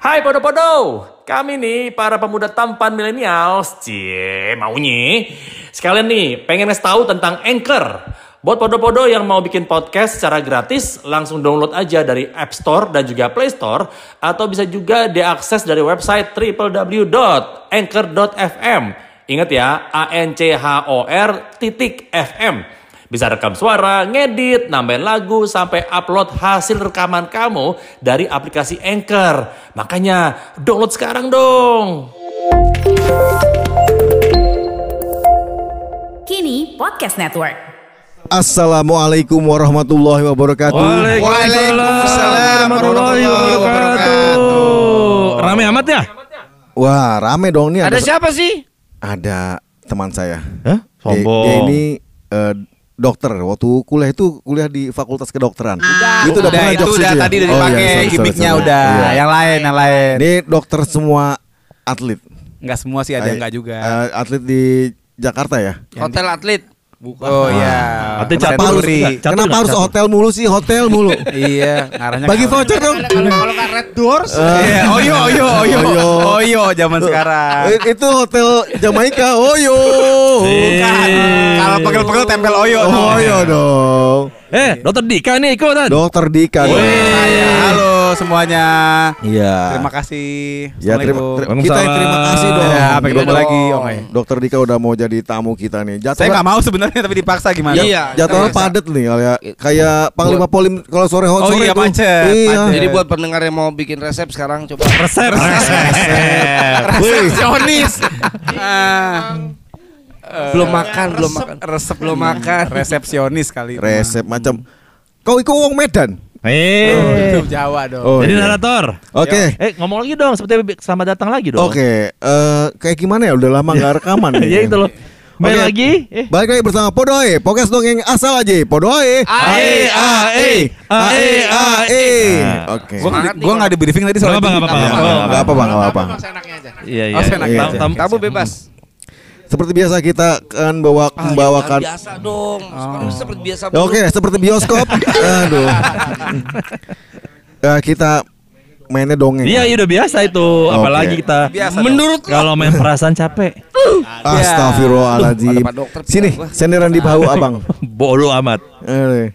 Hai podo-podo, kami nih para pemuda tampan milenials, cie maunya. Sekalian nih pengen ngasih tahu tentang Anchor. Buat podo-podo yang mau bikin podcast secara gratis, langsung download aja dari App Store dan juga Play Store. Atau bisa juga diakses dari website www.anchor.fm. Ingat ya, A-N-C-H-O-R titik FM. Bisa rekam suara, ngedit, nambahin lagu, sampai upload hasil rekaman kamu dari aplikasi Anchor. Makanya download sekarang dong. Kini Podcast Network. Assalamualaikum warahmatullahi wabarakatuh. Waalaikumsalam warahmatullahi wabarakatuh. Rame amat ya? Wah, rame dong nih. Ada siapa sih? Ada teman saya. Hah? Dia, dia ini eh, dokter. Waktu kuliah itu kuliah di Fakultas Kedokteran. itu udah, pernah itu udah ya? tadi udah Oh, iya, dipakai sorry, sorry, gimmicknya udah. Iya. Yang lain, yang lain. Ini dokter semua atlet. Enggak semua sih ada yang enggak juga. Eh, atlet di Jakarta ya. Hotel atlet. Oh iya. Atlet Kenapa catur. harus Catur Kenapa harus Catur. hotel mulu sih? Hotel mulu. Iya, ngarahnya Bagi voucher dong. Kalau kalau nggak Red Doors, Iya, oyo oyo oyo. Oyo. Oyo zaman sekarang. Eh, Itu hotel Jamaika. Oyo. Bukan. Kalau pegel-pegel tempel oyo. Oh iya dong. Eh, dokter Dika nih ikutan. Dokter Dika. dong. Saya. Halo semuanya. Iya. Terima kasih. Ya terima, Assalamualaikum. ter- kita yang terima kasih dong. Ya, sampai ketemu Iya lagi, dong. Om Ai. Dokter Dika udah mau jadi tamu kita nih. Saya Jadwal nggak mau sebenarnya tapi dipaksa gimana? Iya. jadwalnya padat nih kayak kayak Panglima Polim kalau sore Oh sore iya, tuh. macet, Iya. macet. Jadi buat pendengar yang mau bikin resep sekarang coba Resep. Resepsionis. Ah. belum makan, belum makan. resep Belum makan. resepsionis kali itu. resep macam kau ikut wong Medan. Eh. itu Jawa dong Oh, Jadi iya. narator. Oke. Eh ngomong lagi dong seperti selamat datang lagi dong. Oke, eh, kayak gimana ya? Udah lama nggak rekaman nih. ya itu loh. Main Oke. lagi. Eh. Balik lagi bersama Podoe, podcast dongeng asal aja. Podoe. Ae, ae, ae, ae. Nah. Oke. Gua nggak di- gua nggak di briefing tadi soal Nggak apa-apa, itu. nggak apa-apa. Nggak nggak apa-apa. Iya iya. Oh, senang. Iya. Tam- tam- Kamu bebas. Seperti biasa kita akan bawa membawakan biasa dong. Sekarang seperti biasa. Oke, seperti bioskop. Aduh. Eh, kita mainnya dongeng. Iya, iya udah biasa itu. Apalagi kita Biasa Menurut kalau main perasaan capek. Astagfirullahaladzim. Ada Pak Dokter Sini, senderan di bahu abang. Bodoh amat. Eh,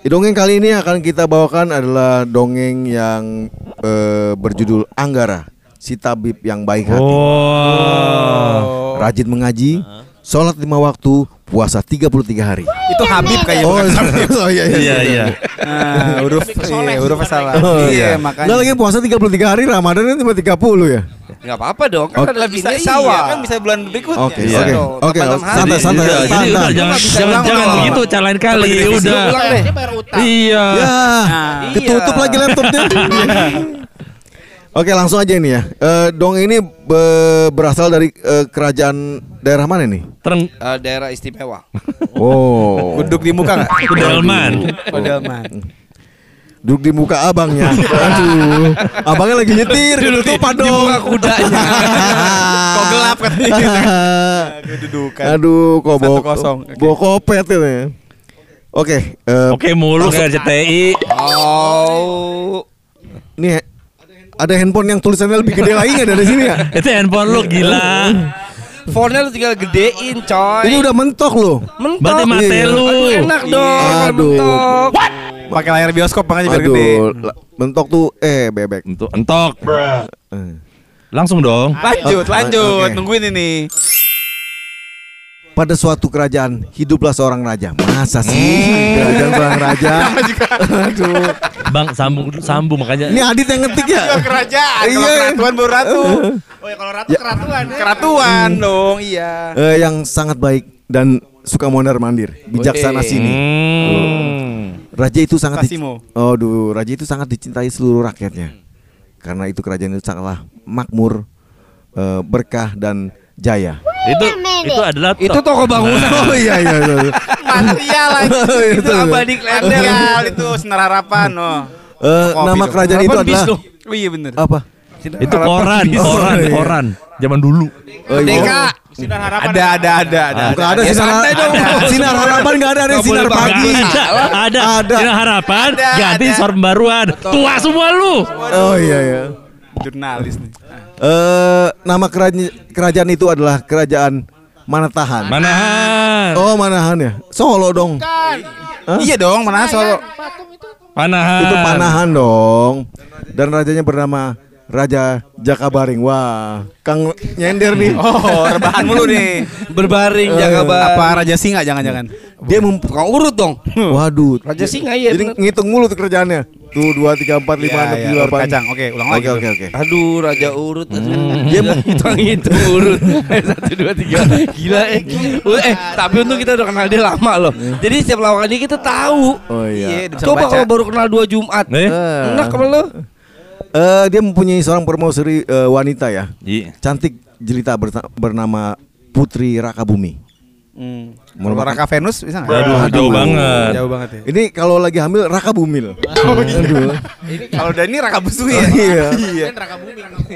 di dongeng kali ini akan kita bawakan adalah dongeng yang eh, berjudul Anggara, si tabib yang baik hati. Oh. Rajin mengaji, sholat lima waktu, puasa 33 hari. Itu Habib kayaknya Oh, Habib. oh iya iya. Iya iya. Ah, huruf iya, huruf salah. Oh, iya, makanya. lagi puasa 33 hari, Ramadan cuma 30 ya. Enggak apa-apa dong. Kan Oke. ada bisa iya, sawah. kan bisa bulan berikutnya. Oke, Iya. oke. Oke, santai santai. Iya, jadi santai. udah jangan jangan begitu calain kali udah. Iya. Ya, ketutup lagi laptopnya. Oke, langsung aja ini ya. Eh, dong ini be- berasal dari eh, kerajaan daerah mana nih? Tereng Eh, daerah istimewa. Oh, Duduk di muka enggak? Kudelman. Oh, Delman. duduk di muka abangnya. Aduh, abangnya lagi nyetir. Ketutupan dong. kudanya. Kok gelap katanya. Kedudukan. Aduh, kok bawa, Satu kosong. Oke. bawa kopet itu ya. Oke, eh, Oke mulu ke RCTI. Oh. nih ada handphone yang tulisannya lebih gede lagi nggak dari sini ya? Itu handphone lu gila. Fontnya lu tinggal gedein, coy. Ini udah mentok loh. mentok. Berarti mate Iya. lu. Aduh, enak dong. Aduh. mentok. Pakai layar bioskop makanya biar gede. Aduh, mentok tuh eh bebek. Untuk entok. Eh. Langsung dong. Lanjut, lanjut. Oke. Nungguin ini. Pada suatu kerajaan hiduplah seorang raja. Masa sih kerajaan seorang raja? Aduh. Bang sambung sambung makanya. Ini Adit yang ngetik ya? kerajaan. Iya. Kalau keratuan baru ratu. Oh ya kalau ratu keratuan ya. Keratuan dong, iya. Eh, yang sangat baik dan suka mondar mandir, bijaksana sini. Hmm. Raja itu sangat Kasimo. Oh, duh, raja itu sangat dicintai seluruh rakyatnya. Karena itu kerajaan itu sangatlah makmur, eh, berkah dan jaya. Itu itu adalah Itu toko bangunan. Oh iya iya. iya. Material lagi. itu abadi klender. Material itu senar harapan. Oh. Eh, nama kerajaan itu Harapan adalah tuh. Oh iya bener. apa? itu koran, koran, iya. koran. Zaman dulu. Oh, iya. Deka. Ada ada ada ada. Bukan ada Ya, sinar ada. Sinar harapan nggak ada, ada sinar pagi. Ada, ada. Dengan harapan ganti sor pembaruan. Tua semua lu. Oh iya iya. Jurnalis nih. Eh nama kerajaan, kerajaan itu adalah kerajaan Manatahan. Manahan. Oh, Manahan ya. Solo dong. Hah? Iya dong, mana Solo. Panahan. Itu Panahan dong. Dan rajanya bernama Raja Jakabaring. Wah, Kang nyender nih. Oh, rebahan mulu nih. Berbaring Eh, jaga bar. Apa Raja Singa jangan-jangan? Dia Tukang urut dong. Waduh. Raja Singa iya Jadi ngitung mulu tuh kerjaannya. Tuh dua tiga empat lima Iya, enam iya, tujuh urut delapan. kacang. Oke, ulang Oke lagi. oke oke. Aduh, raja urut. Aduh. Dia mau Hitung hitung urut. Satu dua tiga. Gila eh. Eh, tapi untung kita udah kenal dia lama loh. Jadi setiap lawan dia kita tahu. Oh iya. Iya, Coba kalau baru kenal dua Jumat. Eh? Enak sama lo. Eh, dia mempunyai seorang permaisuri eh, wanita ya. Iya. Cantik jelita bernama Putri Rakabumi. Hmm. Kalau Raka Venus bisa nggak? Aduh, jauh banget. Jauh banget ya. Ini kalau lagi hamil Raka. Aduh. Kalau udah ini Raka Busui ya. Iya. Iya.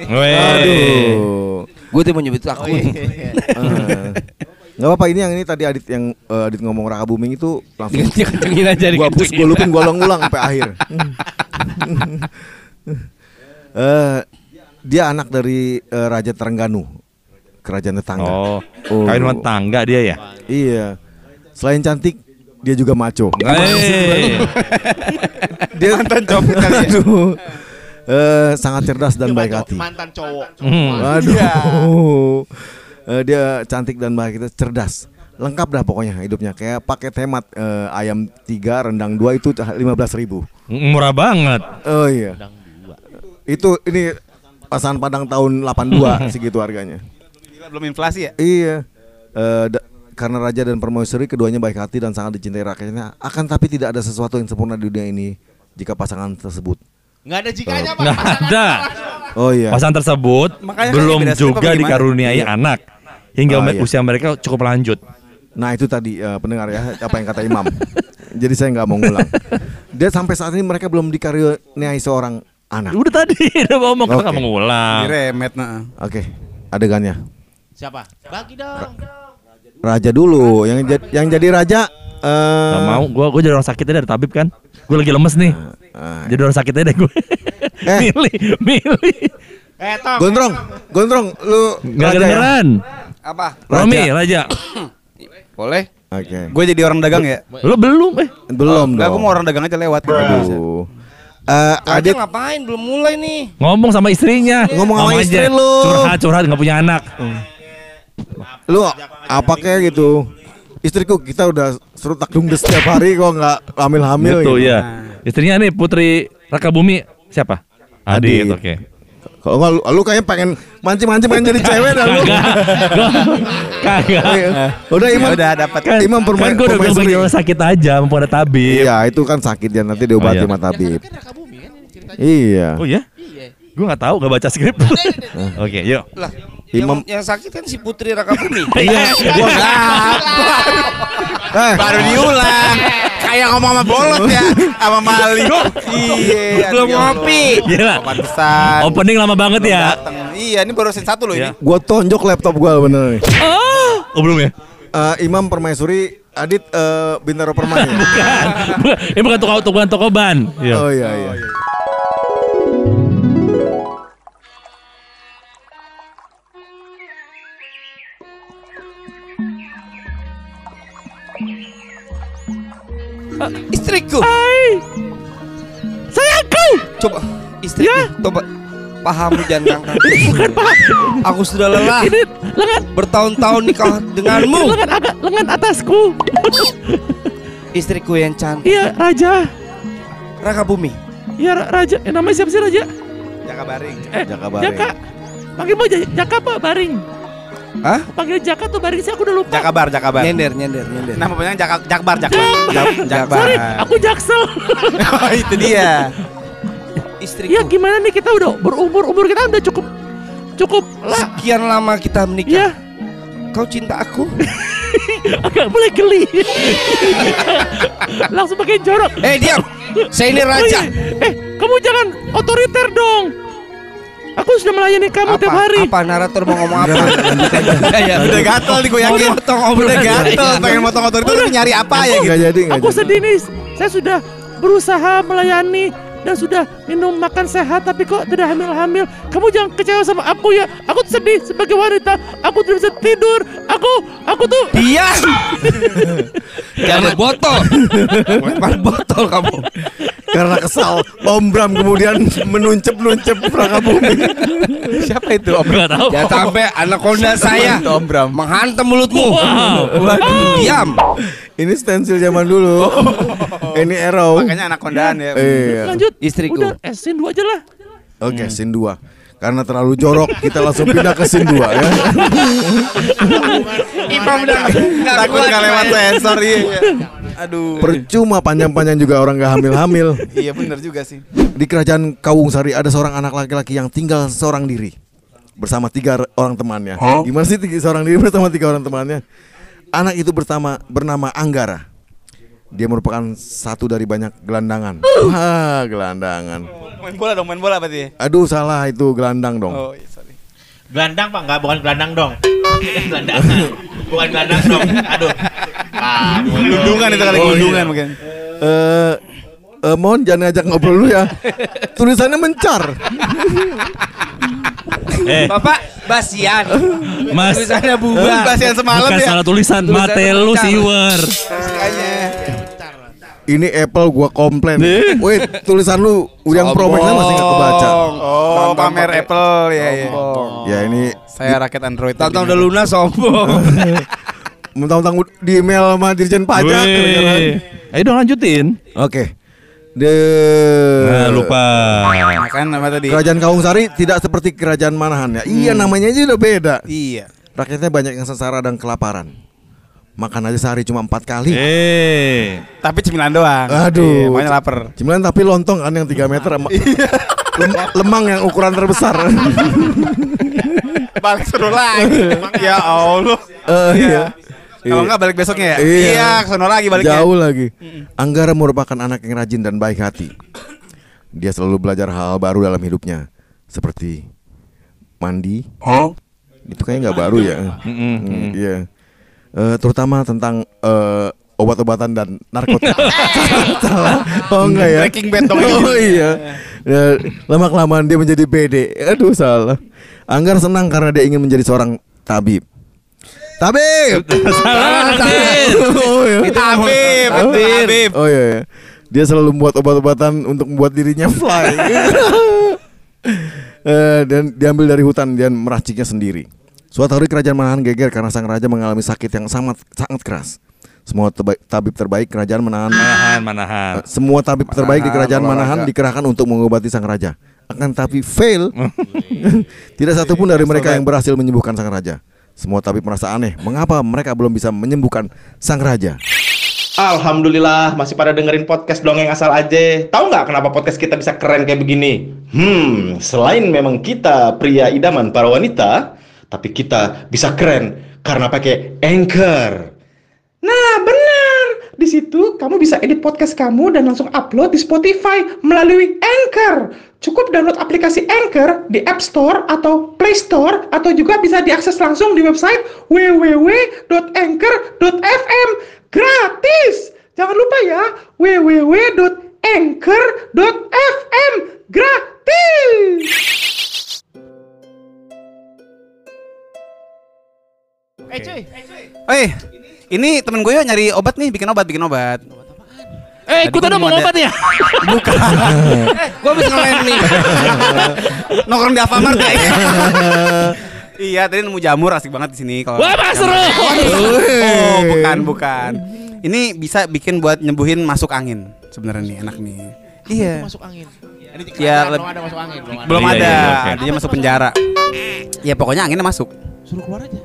Weh. Aduh. Gue tuh mau nyebut aku. Eh. Nggak apa-apa ini yang ini tadi Adit yang eh, Adit ngomong Raka Buming itu langsung Kencengin aja gua hapus gua lupin gua ulang-ulang sampai akhir. Eh dia anak dari eh, Raja Terengganu, kerajaan tetangga. Oh. Oh. Kawin dia ya? Iya. Selain cantik, dia juga maco. Dia mantan cowok Aduh. Eh, sangat cerdas dan baik hati. Mantan cowok. Hmm. Waduh. Eh, dia cantik dan baik itu cerdas. Lengkap dah pokoknya hidupnya kayak paket hemat eh, ayam tiga rendang dua itu lima belas ribu. Murah banget. Oh iya. Itu ini pasangan Padang tahun 82 segitu harganya. Gila, Belum inflasi ya? Iya. Eh, da- karena raja dan permaisuri keduanya baik hati dan sangat dicintai rakyatnya. Akan tapi tidak ada sesuatu yang sempurna di dunia ini jika pasangan tersebut. Nggak ada jikanya, Pak. Nggak ada. Oh iya. Pasangan tersebut Makanya kan belum juga dikaruniai Iya. anak hingga Ah, iya. usia mereka cukup lanjut. Nah itu tadi eh, pendengar ya apa yang kata Imam. Jadi saya nggak mau ngulang. Dia sampai saat ini mereka belum dikaruniai seorang anak. Udah tadi udah ngomong kita Oke. nggak mengulang. Diremet nah. Oke, adegannya. Siapa? Bagi dong. Raja dulu yang jadi yang jadi raja. eh Gak mau, gua gua jadi orang sakit aja dari tabib kan. Gue lagi lemes nih. eh, Jadi orang sakit aja deh gue. Eh. milih, milih. Eh, Tong. Gondrong, gondrong, lu Gak raja ya? kedengeran. Apa? Romi, raja. Boleh? Oke. Gue jadi orang dagang ya? Lo belum eh. Belum Enggak, dong. gue mau orang dagang aja lewat gitu. Aduh. Eh, Raja Adit ngapain? Belum mulai nih. Ngomong sama istrinya. Ngomong sama aja. istri lu. Curhat, curhat nggak punya anak. lu apa kayak gitu? Istriku kita udah suruh takdung setiap hari kok nggak hamil-hamil Gitu gitu. ya. Istrinya nih Putri Rakabumi siapa? Adit, Adit. oke. Kalau nggak lu, lu kayaknya pengen mancing-mancing pengen jadi cewek dah lu. Kagak. Iya. Udah Imam. udah dapat. Kan, Imam perma- kan gue udah bilang sakit aja, mumpung ada tabib. Iya, itu kan sakit ya nanti diobati Oh, iya. sama tabib. Kan Raka Bumi kan ini ceritanya. Iya. Oh iya? Iya. Gue nggak tahu, nggak baca skrip. Oke, yuk. Lah, Imam- yang, yang sakit kan si Putri Rakabumi. Iya. Eh, Baru diulang. Kayak ngomong sama bolot ya, sama Mali. Iya. Belum aduh, ya Allah. ngopi. Gila. Pantesan. Opening lama banget Belum ya. Iya, ini baru scene satu loh Iya. ini. gua tonjok laptop gua bener nih. Oh, belum ya? Eh, Imam Permaisuri, Adit eh, Bintaro Permai. Bukan. Ini bukan toko tukang toko ban. Iya. oh iya iya. Istriku. Hai. Sayangku. Coba istriku. Ya. Coba pahamu jangan ngangkat. Aku sudah lelah Ini lengan bertahun-tahun nikah denganmu. lengan agak lengan atasku. Istriku yang cantik. Iya, raja. Rakabumi. Iya, Ra- raja. Eh, namanya siapa sih raja? Jaka Baring. Eh, Jaka Baring. Jaka. Panggil mau Ja- Jaka apa Baring? Hah? Panggil Jaka tuh sih aku udah lupa. Jakabar, Jakabar. Nyender, nyender, nyender. Nama panjang Jaka Jakbar, Jakbar. Jak- Jakbar. Sorry, aku Jaksel. Oh, itu dia. Istriku. Iya, gimana nih kita udah berumur umur kita udah cukup cukup lah. Sekian lama kita Iya, menikah. Kau cinta aku? agak mulai geli. Langsung pakai jorok. Eh diam. Saya ini Oh raja. iya. Eh, kamu jangan otoriter dong. Aku sudah melayani kamu tiap hari. Apa narator mau ngomong apa? Ya, Udah gatel nih gue yakin. Obrolan. Udah gatel, pengen motong motor itu nyari apa ya gitu. Jadi Aku sedih nih. Saya sudah berusaha melayani dan sudah minum makan sehat tapi kok tidak hamil-hamil. Kamu jangan kecewa sama aku ya. Aku tuh sedih sebagai wanita. Aku tidak bisa tidur. Aku aku tuh Diam. Jangan botol. Lempar botol kamu. Karena kesal, Om Bram kemudian menuncep-nuncep Raka Bumi. Siapa itu Om? Gak tahu. Jangan sampai anaconda saya Itu Om Bram. menghantam mulutmu. Wow. Waduh, diam. Ini stensil zaman dulu. Ini Arrow. Makanya anak kondaan ya. Iya. lanjut. Istriku. Udah, eh, scene dua aja lah. Oke, scene 2. Karena terlalu jorok, kita langsung pindah ke scene 2 ya. Imam udah Takut kuat, nggak lewat sensor iya. Aduh. Percuma panjang-panjang juga orang gak hamil-hamil. Iya bener juga sih. Di kerajaan Kawung Sari ada seorang anak laki-laki yang tinggal seorang diri bersama tiga orang temannya. Gimana sih tiga seorang diri bersama tiga orang temannya? Anak itu bersama bernama Anggara. Dia merupakan satu dari banyak gelandangan. Wah, gelandangan. Main bola dong, main bola berarti. Aduh, salah itu gelandang dong. Oh, iya, sorry. Gelandang pak, nggak bukan gelandang dong. Gelandangan, bukan gelandang dong. Aduh. Ah, Gelundungan itu kali Oh, gelundungan iya. mungkin. Eh, eh, mohon jangan ngajak ngobrol dulu ya. Tulisannya mencar. Eh, Bapak Basian. Mas. Tulisannya bubar. Basian semalam Bukan ya. salah tulisan, Tulisannya mate lu bentar. siwer. Kayaknya. Ini Apple gua komplain. Wait, tulisan lu yang Pro Max masih nggak kebaca. Oh, pamer Apple ya ya. Ya ini Saya rakyat Android. Tantang udah lunas sombong. mentang-mentang di email sama Dirjen Pajak. Ayo dong lanjutin. Oke. The Nah, lupa. Makan apa tadi? Kerajaan Kaung Sari tidak seperti kerajaan Manahan ya. Iya namanya aja udah beda. Iya. Rakyatnya banyak yang sengsara dan kelaparan. Makan aja sehari cuma empat kali. Eh. Tapi cemilan doang. Aduh. Iya, makanya lapar. Cemilan tapi lontong kan yang 3 meter sama lem- lemang yang ukuran terbesar. Balik seru lagi. ya Allah. Eh, iya. Kalau enggak balik besoknya ya? Iya. Iya, ke sono lagi baliknya. Jauh lagi. Anggara merupakan anak yang rajin dan baik hati. Dia selalu belajar hal-hal baru dalam hidupnya, seperti mandi. Itu kayaknya nggak baru ya. Hmm, Iya. Eh, terutama tentang eh, obat-obatan dan narkotika. Salah. Oh enggak ya? Breaking Bad. Oh iya. Ya, lama kelamaan dia menjadi PD. Aduh salah. Anggar senang karena dia ingin menjadi seorang tabib. Tabib. Salah, Tabib. Oh, iya. Itu Habib, Oh, iya, iya. Dia selalu membuat obat-obatan untuk membuat dirinya fly. Eh, dan diambil dari hutan dan meraciknya sendiri. Suatu hari kerajaan Manahan geger karena sang raja mengalami sakit yang sangat sangat keras. Semua terbaik- tabib terbaik kerajaan Manahan Manahan, manahan. Eh, semua tabib terbaik di kerajaan. Manahan dikerahkan untuk mengobati sang raja. Akan tapi fail. Tidak satupun dari mereka yang berhasil menyembuhkan sang raja. Semua tabib merasa aneh. Mengapa mereka belum bisa menyembuhkan sang raja? Alhamdulillah masih pada dengerin podcast dongeng asal aja. Tahu nggak kenapa podcast kita bisa keren kayak begini? Hmm, selain memang kita pria idaman para wanita, tapi kita bisa keren karena pakai Anchor. Nah, benar. Di situ kamu bisa edit podcast kamu dan langsung upload di Spotify melalui Anchor. Cukup download aplikasi Anchor di App Store atau Play Store atau juga bisa diakses langsung di website www.anchor.fm. Gratis. Jangan lupa ya, www.anchor.fm. Gratis. Eh cuy, Eh, ini temen gue yuk nyari obat nih, bikin obat, bikin obat. Eh, Tadi ikutan dong mau obat ya? Bukan. Gue habis ngelain nih. Nongkrong di Alfamart ya. iya, tadi nemu jamur asik banget di sini kalau. Wah, Mas Seru. Oh, bukan, bukan. Ini bisa bikin buat nyembuhin masuk angin sebenarnya nih, enak nih. Iya. masuk angin. Ya, leb- belum ada masuk angin, belum ada. Belum Iya, ada, iya, dia masuk penjara. Ya pokoknya anginnya masuk. Suruh keluar aja.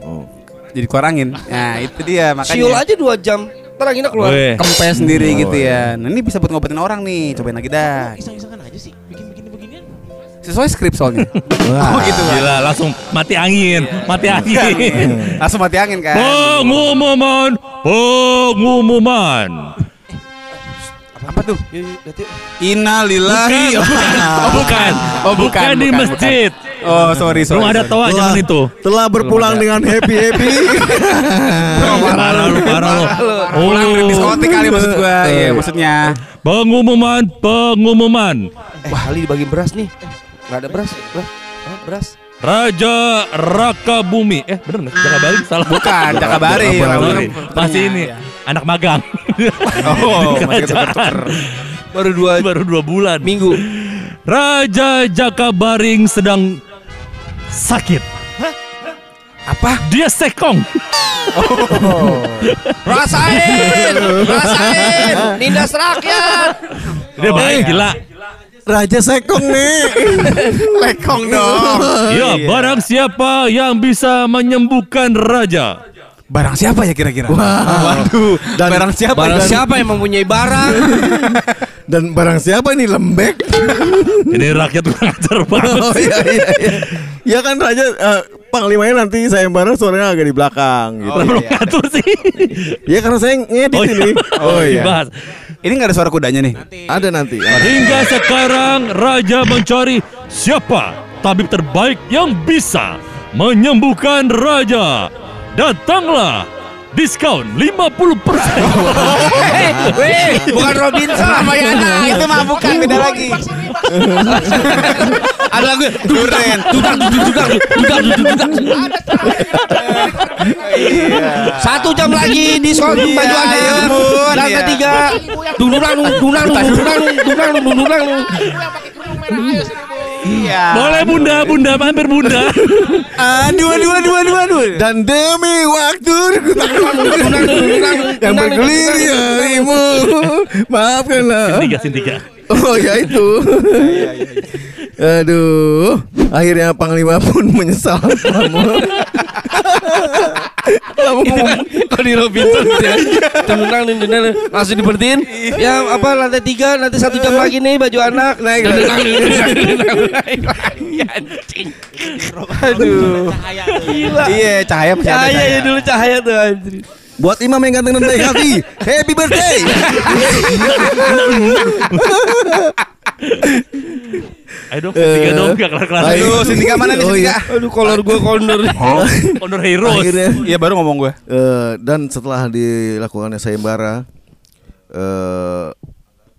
Jadi keluar angin. Nah, itu dia makanya. Siul aja dua jam. Ntar anginnya keluar. Weh. Kempes sendiri Oh, gitu iya. ya. Nah, ini bisa buat ngobatin orang nih. Cobain lagi dah. Iseng-isengan aja sih, bikin begini beginian. Sesuai skrip soalnya. Wah. Oh gitu Bang. Gila, langsung mati angin, mati angin. Langsung mati angin kan. Pengumuman, pengumuman. Apa tuh? Lihat yuk. Innalillahi. Oh, bukan. Oh, bukan, di bukan, masjid. Oh, sorry, sorry. Belum ada sorry. toa zaman itu. Telah berpulang dengan happy happy. Parah lu, parah lu. Pulang dari diskotik kali maksud gua. Eh. Iya, maksudnya. Pengumuman, pengumuman. Wah, Ali dibagi beras nih. Enggak ada beras. Ah, beras. Raja Raka Bumi. Eh, bener nggak? Jaka Baring salah. Bukan, Jakabari. Apa, apa, apa. Jakabari. Masih ini anak magang. Oh, masih tuker-tuker. Baru dua Baru dua bulan. minggu. Raja Jaka Baring sedang sakit. Apa? Dia sekong. Rasain! Rasain! Nindas rakyat! Dia baik gila. Raja Sekong nih. Lekong dong. Ya, barang siapa yang bisa menyembuhkan raja. Barang siapa ya kira-kira? Waduh. Dan Barang siapa? Barang Dan- siapa yang mempunyai barang? dan barang siapa ini lembek? Ini rakyat kurang ajar banget Oh iya iya iya. Ya kan raja eh, panglimanya nanti saya bareng suaranya agak di belakang gitu. Oh, Belum iya. ngatur sih. Ya karena saya ngedit Oh, iya. ini. Oh iya. Dibahas. Ini nggak ada suara kudanya nih. Ada nanti. ada. Hingga sekarang raja mencari siapa tabib terbaik yang bisa menyembuhkan raja. Datanglah diskon 50%. Hei, weh, bukan Robinson Ramayana. Itu mah bukan beda lagi. Ada lagu Duren. dudak dudak dudak dudak. Satu jam lagi diskon Iya, baju ya anak. ampun, Lantai iya. tiga. Dunurang dunurang dunurang dunurang dunurang. Iya. Boleh bunda, bunda, mampir bunda. Aduh, aduh, aduh, aduh, aduh. Dan demi waktu yang Yang bergulir ya harimu. Maafkanlah. Tiga, tiga. Oh ya itu. Aduh, akhirnya Panglima pun menyesal. Kamu. kamu Kok di Robinson gitu ya? Tenang nih tenang nih. Langsung diberhentiin? Ya apa lantai tiga Nanti satu jam lagi nih Baju anak. Naik. Tenang tenang tenang Aduh. Gila. Iya, cahaya masih ada. Cahaya ya dulu cahaya tuh anjing buat Imam yang ganteng dan baik hati, happy birthday. Ayo dong, sin tiga dong, gak kelar-kelar. Ayo. Aduh, Sindika mana nih Oh, Sindika? Aduh kolor gue Honor Heroes. Akhirnya Iya, baru ngomong gue. eh, dan setelah dilakukannya sayembara, eh,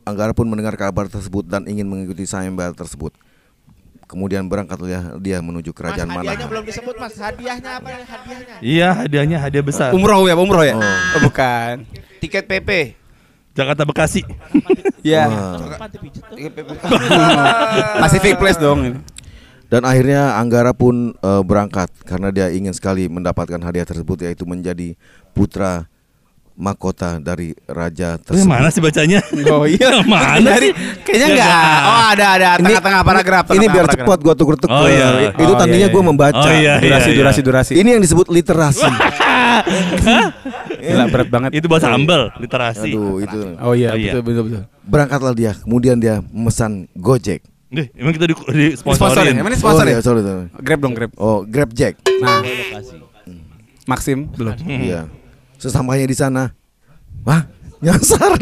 Anggara pun mendengar kabar tersebut dan ingin mengikuti sayembara tersebut. Kemudian berangkatlah dia menuju kerajaan Manahan. belum disebut mas hadiahnya apa hadiahnya Iya, hadiahnya hadiah besar. Umroh ya, umroh ya? Oh. Oh, bukan. Tiket PP Jakarta Bekasi. Ya. PP Pacific Place dong. Dan akhirnya Anggara pun eh, berangkat karena dia ingin sekali mendapatkan hadiah tersebut yaitu menjadi putra mahkota dari raja Terus tersebut. mana sih bacanya? Oh iya. Mana Dari, sih? kayaknya enggak. Oh, ada ada tengah-tengah paragraf. Ini biar paragraf. cepat gua tuker-tuker. Oh, iya. Itu Oh, tandanya iya, iya. gua membaca. Oh, iya, iya. Durasi, durasi, durasi. Ini yang disebut literasi. Gila, berat banget. Itu bahasa ambel, literasi. Aduh, itu. Oh iya, Oh, iya. betul, betul, betul. Berangkatlah dia, kemudian dia memesan Gojek. Deh, emang kita di, di Sponsor sponsorin. ya? Emang ini sponsor oh, ya? iya, sorry, sorry. Grab dong, Grab. Oh, Grab Jack. Nah. Maxim belum. Iya. Sesampainya di sana, wah, nyasar.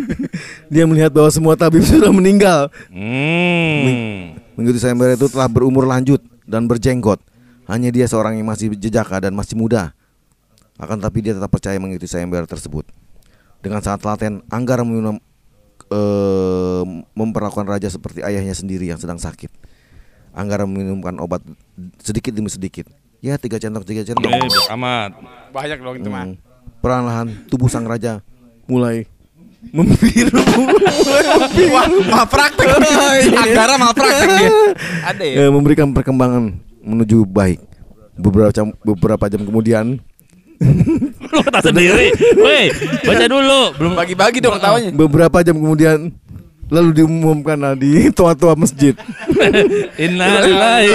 dia melihat bahwa semua tabib sudah meninggal. Hmm. Mengikuti sayembara itu telah berumur lanjut dan berjenggot. Hanya dia seorang yang masih jejaka dan masih muda. Akan tapi dia tetap percaya mengikuti sayembara tersebut. Dengan sangat telaten, Anggara meminum, eh, memperlakukan raja seperti ayahnya sendiri yang sedang sakit. Anggara meminumkan obat sedikit demi sedikit. Ya tiga centok tiga centok. Eh, biar amat. Banyak dong itu mah. Hmm. Perlahan tubuh sang raja mulai membiru. Wah, mal praktek. Anggara mal praktek dia. Ada ya? Eh, memberikan perkembangan menuju baik. Beberapa jam, beberapa jam kemudian, Lu kata sendiri. Woi, baca dulu. Belum Bagi-bagi dong tawanya. beberapa jam kemudian, lalu diumumkan di toa-toa masjid. Innalillahi.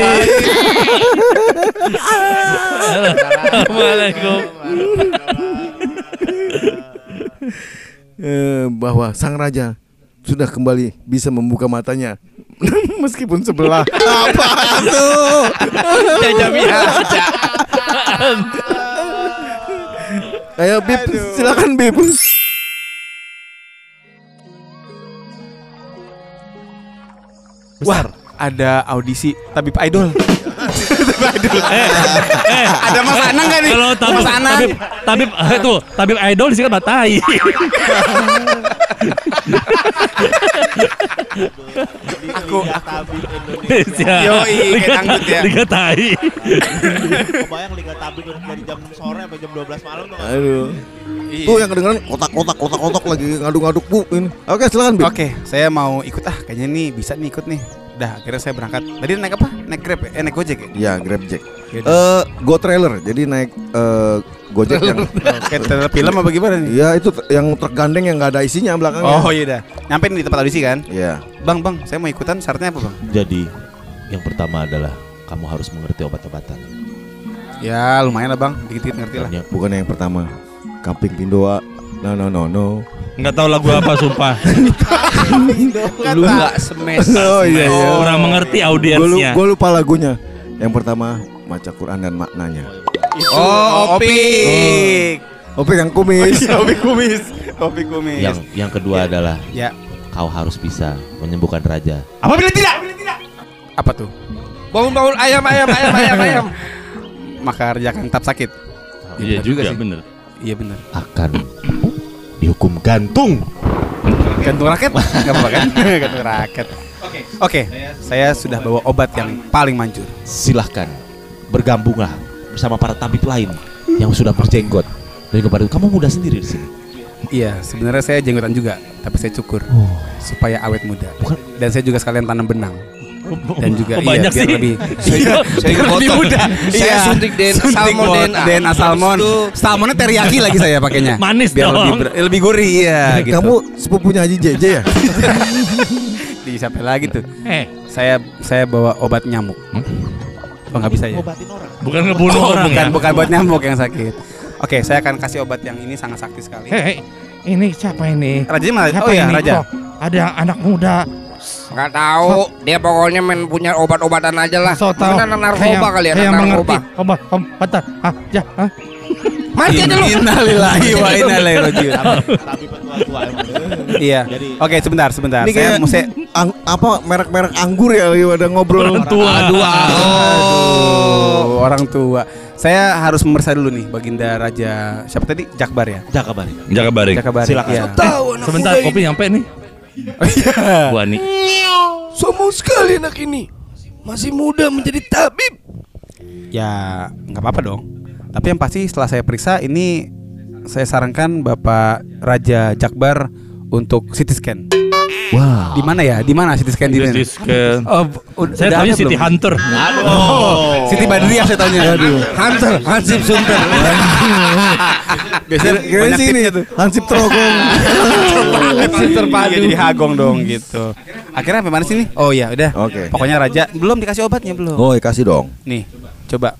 Assalamualaikum. Eh, bahwa sang raja sudah kembali bisa membuka matanya. Meskipun sebelah. Apa tuh? Ayo bib silakan bib. Wah, ada audisi tabib idol ada Mas Anang nggak nih? Eh, Kalau tabib, Mas Anang. tabib, tabib, eh, tuh, tabib idol di sini kan batai. Aku Indonesia. Yoi, kayak dangdut ya. Liga tai. Kebayang Liga Tabik dari jam sore sampai jam 12 malam tuh. Aduh. Tuh yang kedengeran kotak-kotak kotak-kotak lagi ngaduk-ngaduk bu ini. Oke, silakan. Oke, saya mau ikut ah. Kayaknya nih bisa nih ikut nih. Udah, akhirnya saya berangkat. Tadi naik apa? Naik Grab ya? Eh, naik Gojek ya? Ya, Grab Jack. Eh, Go Trailer. Jadi naik eh, Gojek yang Kayak trailer film apa gimana nih? Ya itu yang truk gandeng yang nggak ada isinya belakangnya. Oh iya dah. Nyampe nih di tempat audisi kan? Iya. Bang, bang, saya mau ikutan. Syaratnya apa bang? Jadi yang pertama adalah kamu harus mengerti obat-obatan. Ya lumayan lah bang, dikit-dikit ngerti lah. Bukan yang pertama. Kamping Pindoa. No no no no. Enggak tahu lagu apa sumpah. Lu nggak semes. Oh iya iya. Orang mengerti Gue audiensnya. lupa lagunya. Yang pertama baca Quran dan maknanya. Oh, opik. Opik yang kumis. Kopi kumis, kopi kumis. yang yang kedua adalah Ya, kau harus bisa menyembuhkan raja. apabila tidak, apa tuh? Bangun-bangun ayam ayam ayam ayam ayam. Maka raja akan tetap sakit. Iya benar juga sih. bener. Iya benar. Akan dihukum gantung. Gantung raket? Gak apa-apa kan? Gantung raket. Oke, saya sudah bawa obat yang paling manjur. Silahkan bergabunglah bersama para tabib lain yang sudah berjenggot. Dan kepada kamu muda sendiri di sini. Iya, sebenarnya saya jenggotan juga, tapi saya cukur supaya awet muda. Bukan. Dan saya juga sekalian tanam benang. Dan juga Oh, banyak iya, biar sih. lebih Saya saya biar lebih. Saya Iya. suntik den Suntik salmon den. den salmon. Itu Salmonnya teriyaki lagi saya pakainya. Manis biar dong. lebih ber- lebih gurih ya gitu. Kamu sepupunya Haji JJ ya? di siapa lagi tuh? Eh, Saya saya bawa obat nyamuk. Oh nggak bisa ya? Orang. bukan ngebunuh Oh, orang bukan ya. bukan buat nyamuk yang sakit. Oke, saya akan kasih obat yang ini sangat sakti sekali. Hei, ini siapa ini? Raja mana? Siapa Oh ya, ini? Raja. Kok ada anak muda. Nggak tahu. Dia pokoknya main punya obat-obatan aja lah. So tahu. Anak narkoba kali ya, narkoba. Obat, om, bentar. Ah, ya, ah. Mati aja lu. Innalillahi wa inna ilaihi rajiun. Tabib tua-tua emang. Iya. Oke, sebentar, sebentar. Ini Saya mau saya ang- apa merek-merek anggur ya lagi pada ngobrol. Orang tua. Aduh, aduh. Orang tua. Saya harus memeriksa dulu nih Baginda Raja siapa tadi? Jakbar ya? Jaga baring. Jakbar. Silakan. Iya. Tahu anak Sebentar, kopi nyampe nih. Oh, iya. Gua nih. Sombong sekali anak ini. Masih muda menjadi tabib. Ya, nggak apa-apa dong. Tapi yang pasti setelah saya periksa ini saya sarankan Bapak Raja Jakbar untuk CT scan. Wah. Di mana ya? Di mana CT scan di mana? Jadi scan. Oh, Saya tahunya ada City belum? Hunter. Oh, Siti Badriah saya taunya. Aduh. Hunter, Hansip Sunter. Biasanya banyak sih ini tipsnya tuh. Hansip Trogong. Iya, jadi hagong dong gitu. Akhirnya sampai mana sih nih? Oh iya, udah. Oke. Pokoknya Raja belum dikasih obatnya belum. Oh, kasih dong. Nih, coba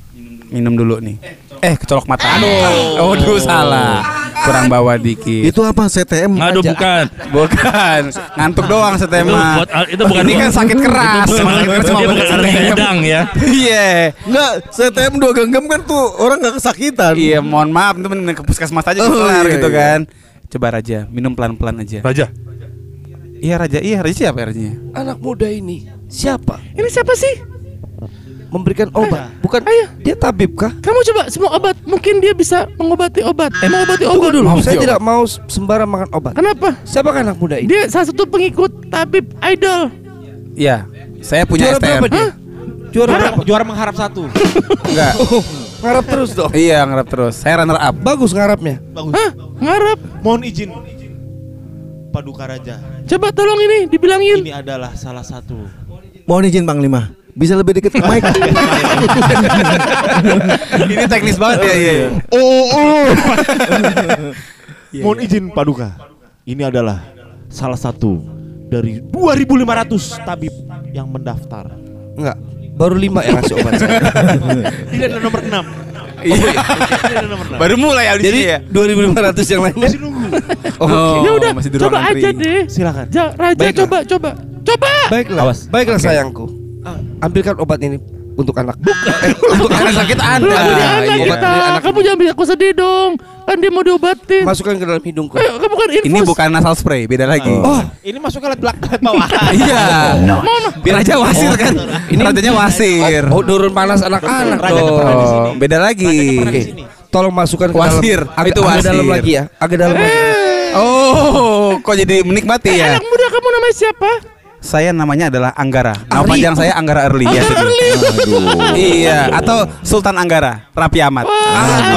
minum dulu nih. Eh, kecolok mata. Aduh. Aduh, salah. Kurang bawa dikit. Itu apa? CTM? Aduh bukan. Bukan, ngantuk doang Itu setema. buat itu bukan Ini kan sakit keras. Itu bukan, Sakit keras cuma bukan udang ya. Iya. Enggak, CTM dua genggam kan tuh orang nggak kesakitan. Iya, mohon maaf itu mending ke puskesmas aja Oh, kelar iya, gitu iya. kan. Coba Raja, minum pelan-pelan aja. Raja. Iya Raja, iya Raja siapa ya Rajanya? Anak muda ini siapa? Ini siapa sih? Memberikan obat. Bukan Ayo. dia tabib kah? Kamu coba semua obat. Mungkin dia bisa mengobati obat. Eh, mengobati obat dulu. Saya tidak mau sembarang makan obat. Kenapa? Siapa anak muda ini? Dia salah satu pengikut tabib idol. Iya, saya punya Juara STM. berapa dia? Juara berapa? Juara mengharap satu. Enggak. Ngarap terus dong. Iya, ngarap terus. Saya runner up. Bagus ngarapnya. Bagus. Hah? Ngarap. Mohon izin. Paduka Raja. Coba tolong ini dibilangin. Ini adalah salah satu. Mohon izin Panglima. Bisa lebih dekat ke mic. Ini teknis banget ya, iya. iya. Mohon izin Paduka. Ini adalah salah satu dari 2.500 tabib yang mendaftar. Enggak. Baru lima yang ngasih obat saya. Ini adalah nomor 6. Iya. Ini adalah nomor 6. Baru mulai audisi Jadi ya. 2500 yang lainnya. Masih nunggu. Oh, ya udah, masih di ruang coba antri. aja deh. Silakan. Ja, Raja Baiklah. coba, coba. Coba. Baiklah. Awas. Baiklah sayangku. Ambilkan obat ini untuk anak. Eh, untuk anak sakit ada. Belum jadi anak Iya, kita. anak. Kamu jangan bikin aku sedih dong. Kan dia mau diobatin. Masukkan ke dalam hidungku. Eh, kan bukan infus. Ini bukan nasal spray, beda lagi. Oh, Ini masuk ke alat belakang bawah. iya. Raja wasir kan. Ini rajanya wasir. oh turun panas anak-anak dong. Oh, beda lagi. Tolong masukkan ke Wasir, dalam. Agak, itu agak wasir. dalam lagi ya. Agak dalam lagi. Oh, kok jadi menikmati ya? Anak muda kamu namanya siapa? Saya namanya adalah Anggara. Nama Ari. panjang saya Anggara Early ya. Iya, atau Sultan Anggara, Rapi Amat.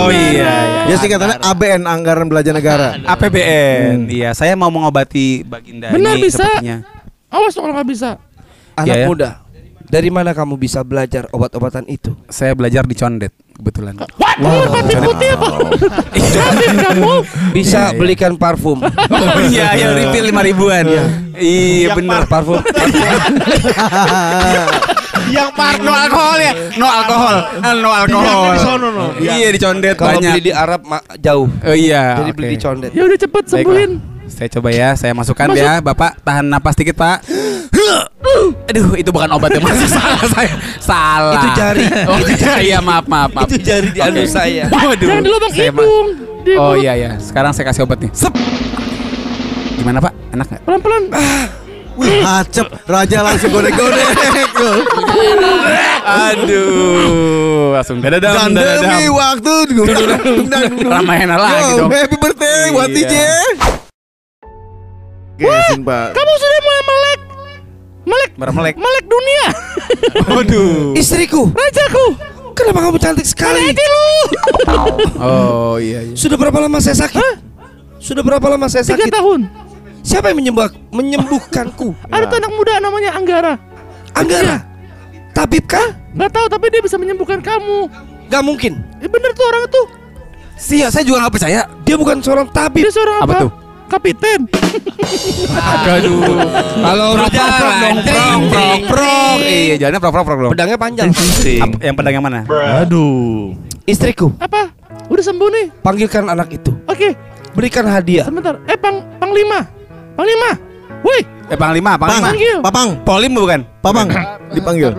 oh iya, iya. Ya singkatannya ABN Anggaran Belanja Negara. APBN. Iya, saya mau mengobati Baginda Benar ini bisa. sepertinya. Awas kalau nggak bisa. Anak ya. muda. Dari mana kamu bisa belajar obat-obatan itu? Saya belajar di Condet kebetulan. Waduh, batik putih apa? Kamu. Bisa belikan parfum. Oh iya, yang refill lima ribuan. Iya benar parfum. Yang par no alkohol ya. No alkohol, Ah, no alkohol. sono, no. Iya di Condet Kalau banyak. beli di Arab jauh. Oh iya. Jadi beli di condet. Ya udah cepet sembuhin. Saya coba ya, saya masukkan Masuk. ya, Bapak tahan napas dikit Pak. Aduh, itu bukan obat ya Mas. salah saya. Salah. Itu jari. Oh iya, iya maaf maaf maaf. Itu jari di anu saya. Waduh. Jangan saya ma- hidung. Oh iya iya, sekarang saya kasih obat nih. Sep. Gimana Pak? Enak nggak? Pelan-pelan. Wih, hacep. Raja langsung godek-godek. Aduh, langsung dadadam Dan demi waktu Ramayana lagi dong. Happy birthday buat Iya. DJ. Gesin, Pak. Kamu sudah mulai melek. Melek. Mermelek. Melek dunia. Waduh. Istriku, Rajaku. kenapa kamu cantik sekali? Lu. Oh iya iya. Sudah berapa lama saya sakit? Sudah berapa lama saya Tiga sakit? tahun. Siapa yang menyembuh menyembuhkanku? Ada tuh anak muda namanya Anggara. Anggara. Tabib kah? Gak tahu tapi dia bisa menyembuhkan kamu. Gak mungkin. Eh bener tuh orang itu. Sia, saya juga nggak percaya. Dia bukan seorang tabib. Dia seorang Apa apa? tuh? Kapiten. Aduh. Kalau Prok prok prok dong, prok prok prok. Iya, jalannya prok prok prok dong. pedangnya panjang. Ap- yang pedang yang mana? Aduh. Istriku, Apa? Udah sembuh nih. panggilkan anak itu. Oke, Berikan hadiah. sebentar. Eh, Pang Panglima. Panglima. Woi, Eh Panglima, Pang, Panglima. Panggil. Papang, Polim bukan? Papang, dipanggil.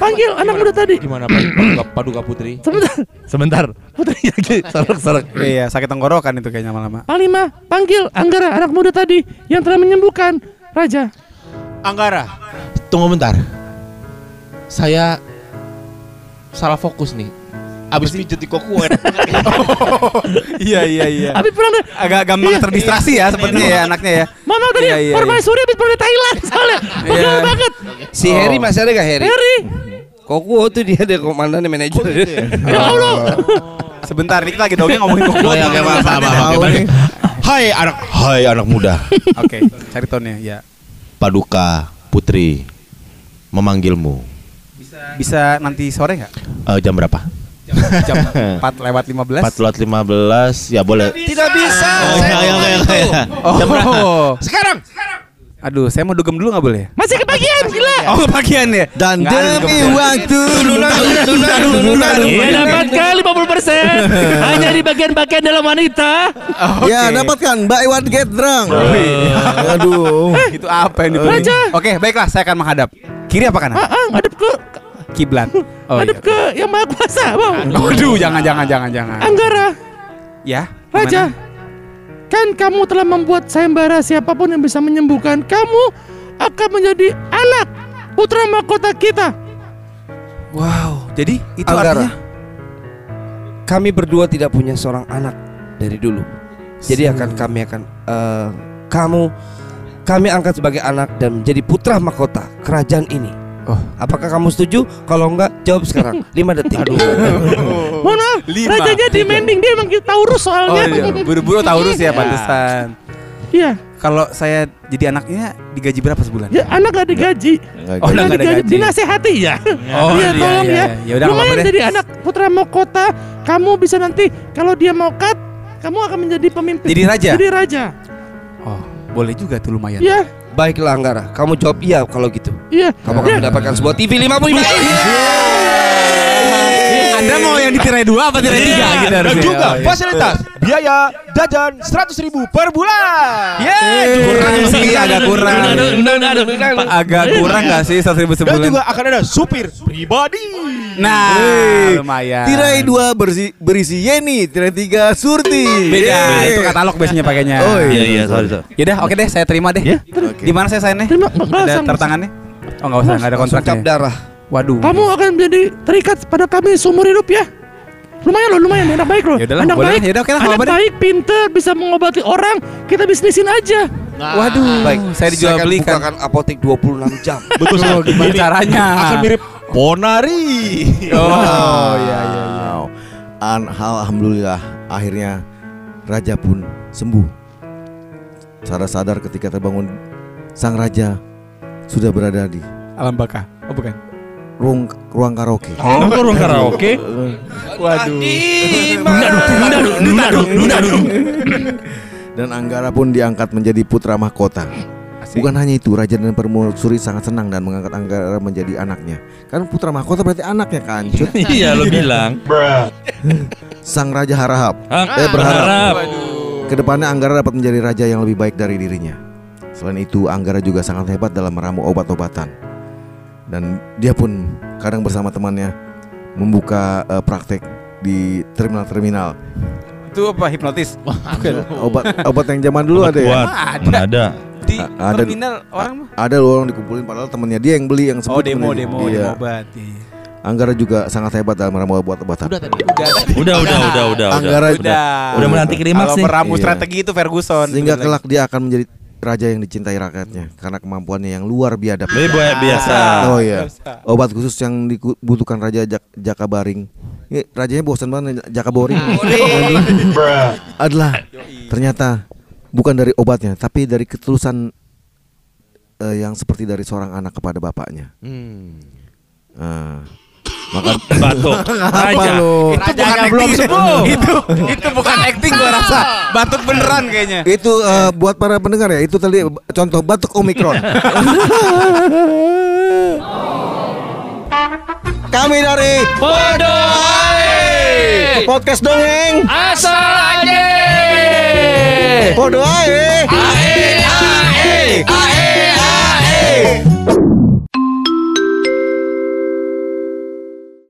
Panggil anak muda tadi. Gimana Pak? Paduka, Paduka Putri? Sebentar. Sebentar. Putri lagi sarak-sarak. Iya, sakit tenggorokan itu kayaknya lama-lama. Panglima, panggil Anggara anak muda tadi yang telah menyembuhkan Raja. Anggara. Tunggu bentar. Saya salah fokus nih. Abis pijet di koku Iya iya iya. Habis pulang deh. Agak gampang Iya. terdistraksi ya sepertinya ya anaknya ya. Mana tadi? Iya, iya, Permaisuri habis pulang dari Thailand soalnya. Pegel Iya. banget. Si Harry masih ada gak Harry? Harry. Kokuo tuh dia ada komandannya manajer. Ya Allah. Sebentar, ini kita lagi dongeng ngomongin kok. Oke, oke, maaf, maaf. Hai anak, hai anak muda. Oke, cari tone ya. Paduka Putri memanggilmu. Bisa nanti sore nggak? Eh, jam berapa? Jam 4 lewat 15. 4 lewat 15 ya boleh. Tidak bisa. Oh, saya iya, mau iya, itu. iya. Oh. Jam berapa? Sekarang. Aduh, saya mau dugem dulu nggak boleh? Masih kebagian gila. Oh, kebagian ya. Dan Nggak demi waktu Iya dapatkan 50% hanya di bagian-bagian dalam wanita. Ya dapatkan Buy one get drunk Aduh Itu apa yang dibeli? Oke, baiklah, saya akan menghadap. Kiri apa kanan? Ah, ah, ngadep ke Kiblat. Oh ngadep iya. ke yang maha kuasa, Bang. Waduh, jangan jangan jangan jangan. Anggara, Ya. Raja. gimana? Kan kamu telah membuat sayembara siapa pun yang bisa menyembuhkan kamu akan menjadi anak putra mahkota kita. Wow, jadi itu Anggara. artinya Kami berdua tidak punya seorang anak dari dulu. Jadi akan kami akan eh, kamu kami angkat sebagai anak dan menjadi putra mahkota kerajaan ini. Oh. Apakah kamu setuju? Kalau enggak, jawab sekarang. 5 detik. Mohon maaf, Lima, rajanya demanding dia emang Taurus Oh soalnya. iya, buru-buru Taurus ya pantesan. Iya, Kalau saya jadi anaknya digaji berapa sebulan? ya anak gak digaji. Oh, Nggak nggak ada gaji. Dinasehati ya. Oh, Iya, iya, tolong iya, ya. iya. Ya udah, Lumayan apa-apa deh. jadi anak putra mahkota. Kamu bisa nanti kalau dia mau cut, kamu akan menjadi pemimpin. Jadi raja? Jadi raja. Oh, boleh juga tuh lumayan. Iya, Baiklah Anggara, kamu jawab iya kalau gitu. Iya. Kamu akan Iya. mendapatkan sebuah TV 55 inch. Anda mau yang ditirai dua apa tirai tiga gitu Dan harusnya? juga Oh, iya. fasilitas biaya jajan 100 ribu per bulan. kurang sih agak kurang. Agak kurang gak sih seratus ribu Dan sebulan? juga akan ada supir pribadi. Nah, Wey. lumayan. Tirai dua berisi, berisi Yeni, tirai tiga Surti. Beda, Yeay. itu katalog biasanya pakainya. Oh, iya. Iya iya sorry. Yaudah, oke deh, saya terima deh. Ya. Di mana saya signnya? Terima- nggak Ada tertangannya? Oh nggak usah, nggak ada Langsung cap kontraknya. darah. Waduh. Kamu akan menjadi terikat pada kami seumur hidup ya. Lumayan loh, lumayan anak baik loh. Ya udahlah, anak boleh baik, lah, yaudah, oke lah, anak baik, pinter, bisa mengobati orang. Kita bisnisin aja. Waduh. Baik, saya dijual akan belikan. bukakan apotek 26 jam. Betul Oh, gimana caranya? Akan mirip Ponari. Oh, iya iya. Wow. An- alhamdulillah akhirnya raja pun sembuh. Sadar-sadar ketika terbangun sang raja sudah berada di Alam baka. Oh bukan. ruang ruang karaoke. Oh, ruang karaoke? Waduh. Dan Anggara pun diangkat menjadi putra mahkota. Bukan hanya itu, Raja dan Permaisuri sangat senang dan mengangkat Anggara menjadi anaknya. Kan putra mahkota berarti anaknya kan? Cut? Iya lo bilang. Sang Raja harap Eh, berharap. berharap. Ke depannya Anggara dapat menjadi raja yang lebih baik dari dirinya. Selain itu, Anggara juga sangat hebat dalam meramu obat-obatan. Dan dia pun kadang bersama temannya membuka eh, praktek di terminal-terminal. Itu apa hipnotis? Obat obat yang zaman dulu ada ya. Kuat. Mana ada? Di A- ada- terminal orang mah. Ada loh orang dikumpulin padahal temannya dia yang beli yang Oh sebut demo temennya. demo Iya. demo obat. Iya. Anggara juga sangat hebat dalam meramu obat-obatan. Udah udah udah udah udah. Anggara Udah. Udah menanti klimaks Kalau nih. meramu Iya. strategi itu Ferguson. Sehingga kelak dia akan menjadi raja yang dicintai rakyatnya karena kemampuannya yang luar biadab. Lebih banyak biasa. Oh iya. Obat khusus yang dibutuhkan Raja Jak Jakabaring. Ini rajanya bosan banget Jakaboring. adalah ternyata bukan dari obatnya, tapi dari ketulusan eh, yang seperti dari seorang anak kepada bapaknya. Nah, maka Batuk. Raja. lo? itu bukan belum sembuh. itu itu bukan acting gua rasa. Batuk beneran kayaknya. Itu eh, buat para pendengar ya, itu tadi contoh batuk omikron. Kami dari podcast dongeng Asal aja. Podo ae. Ae ae. Ae ae.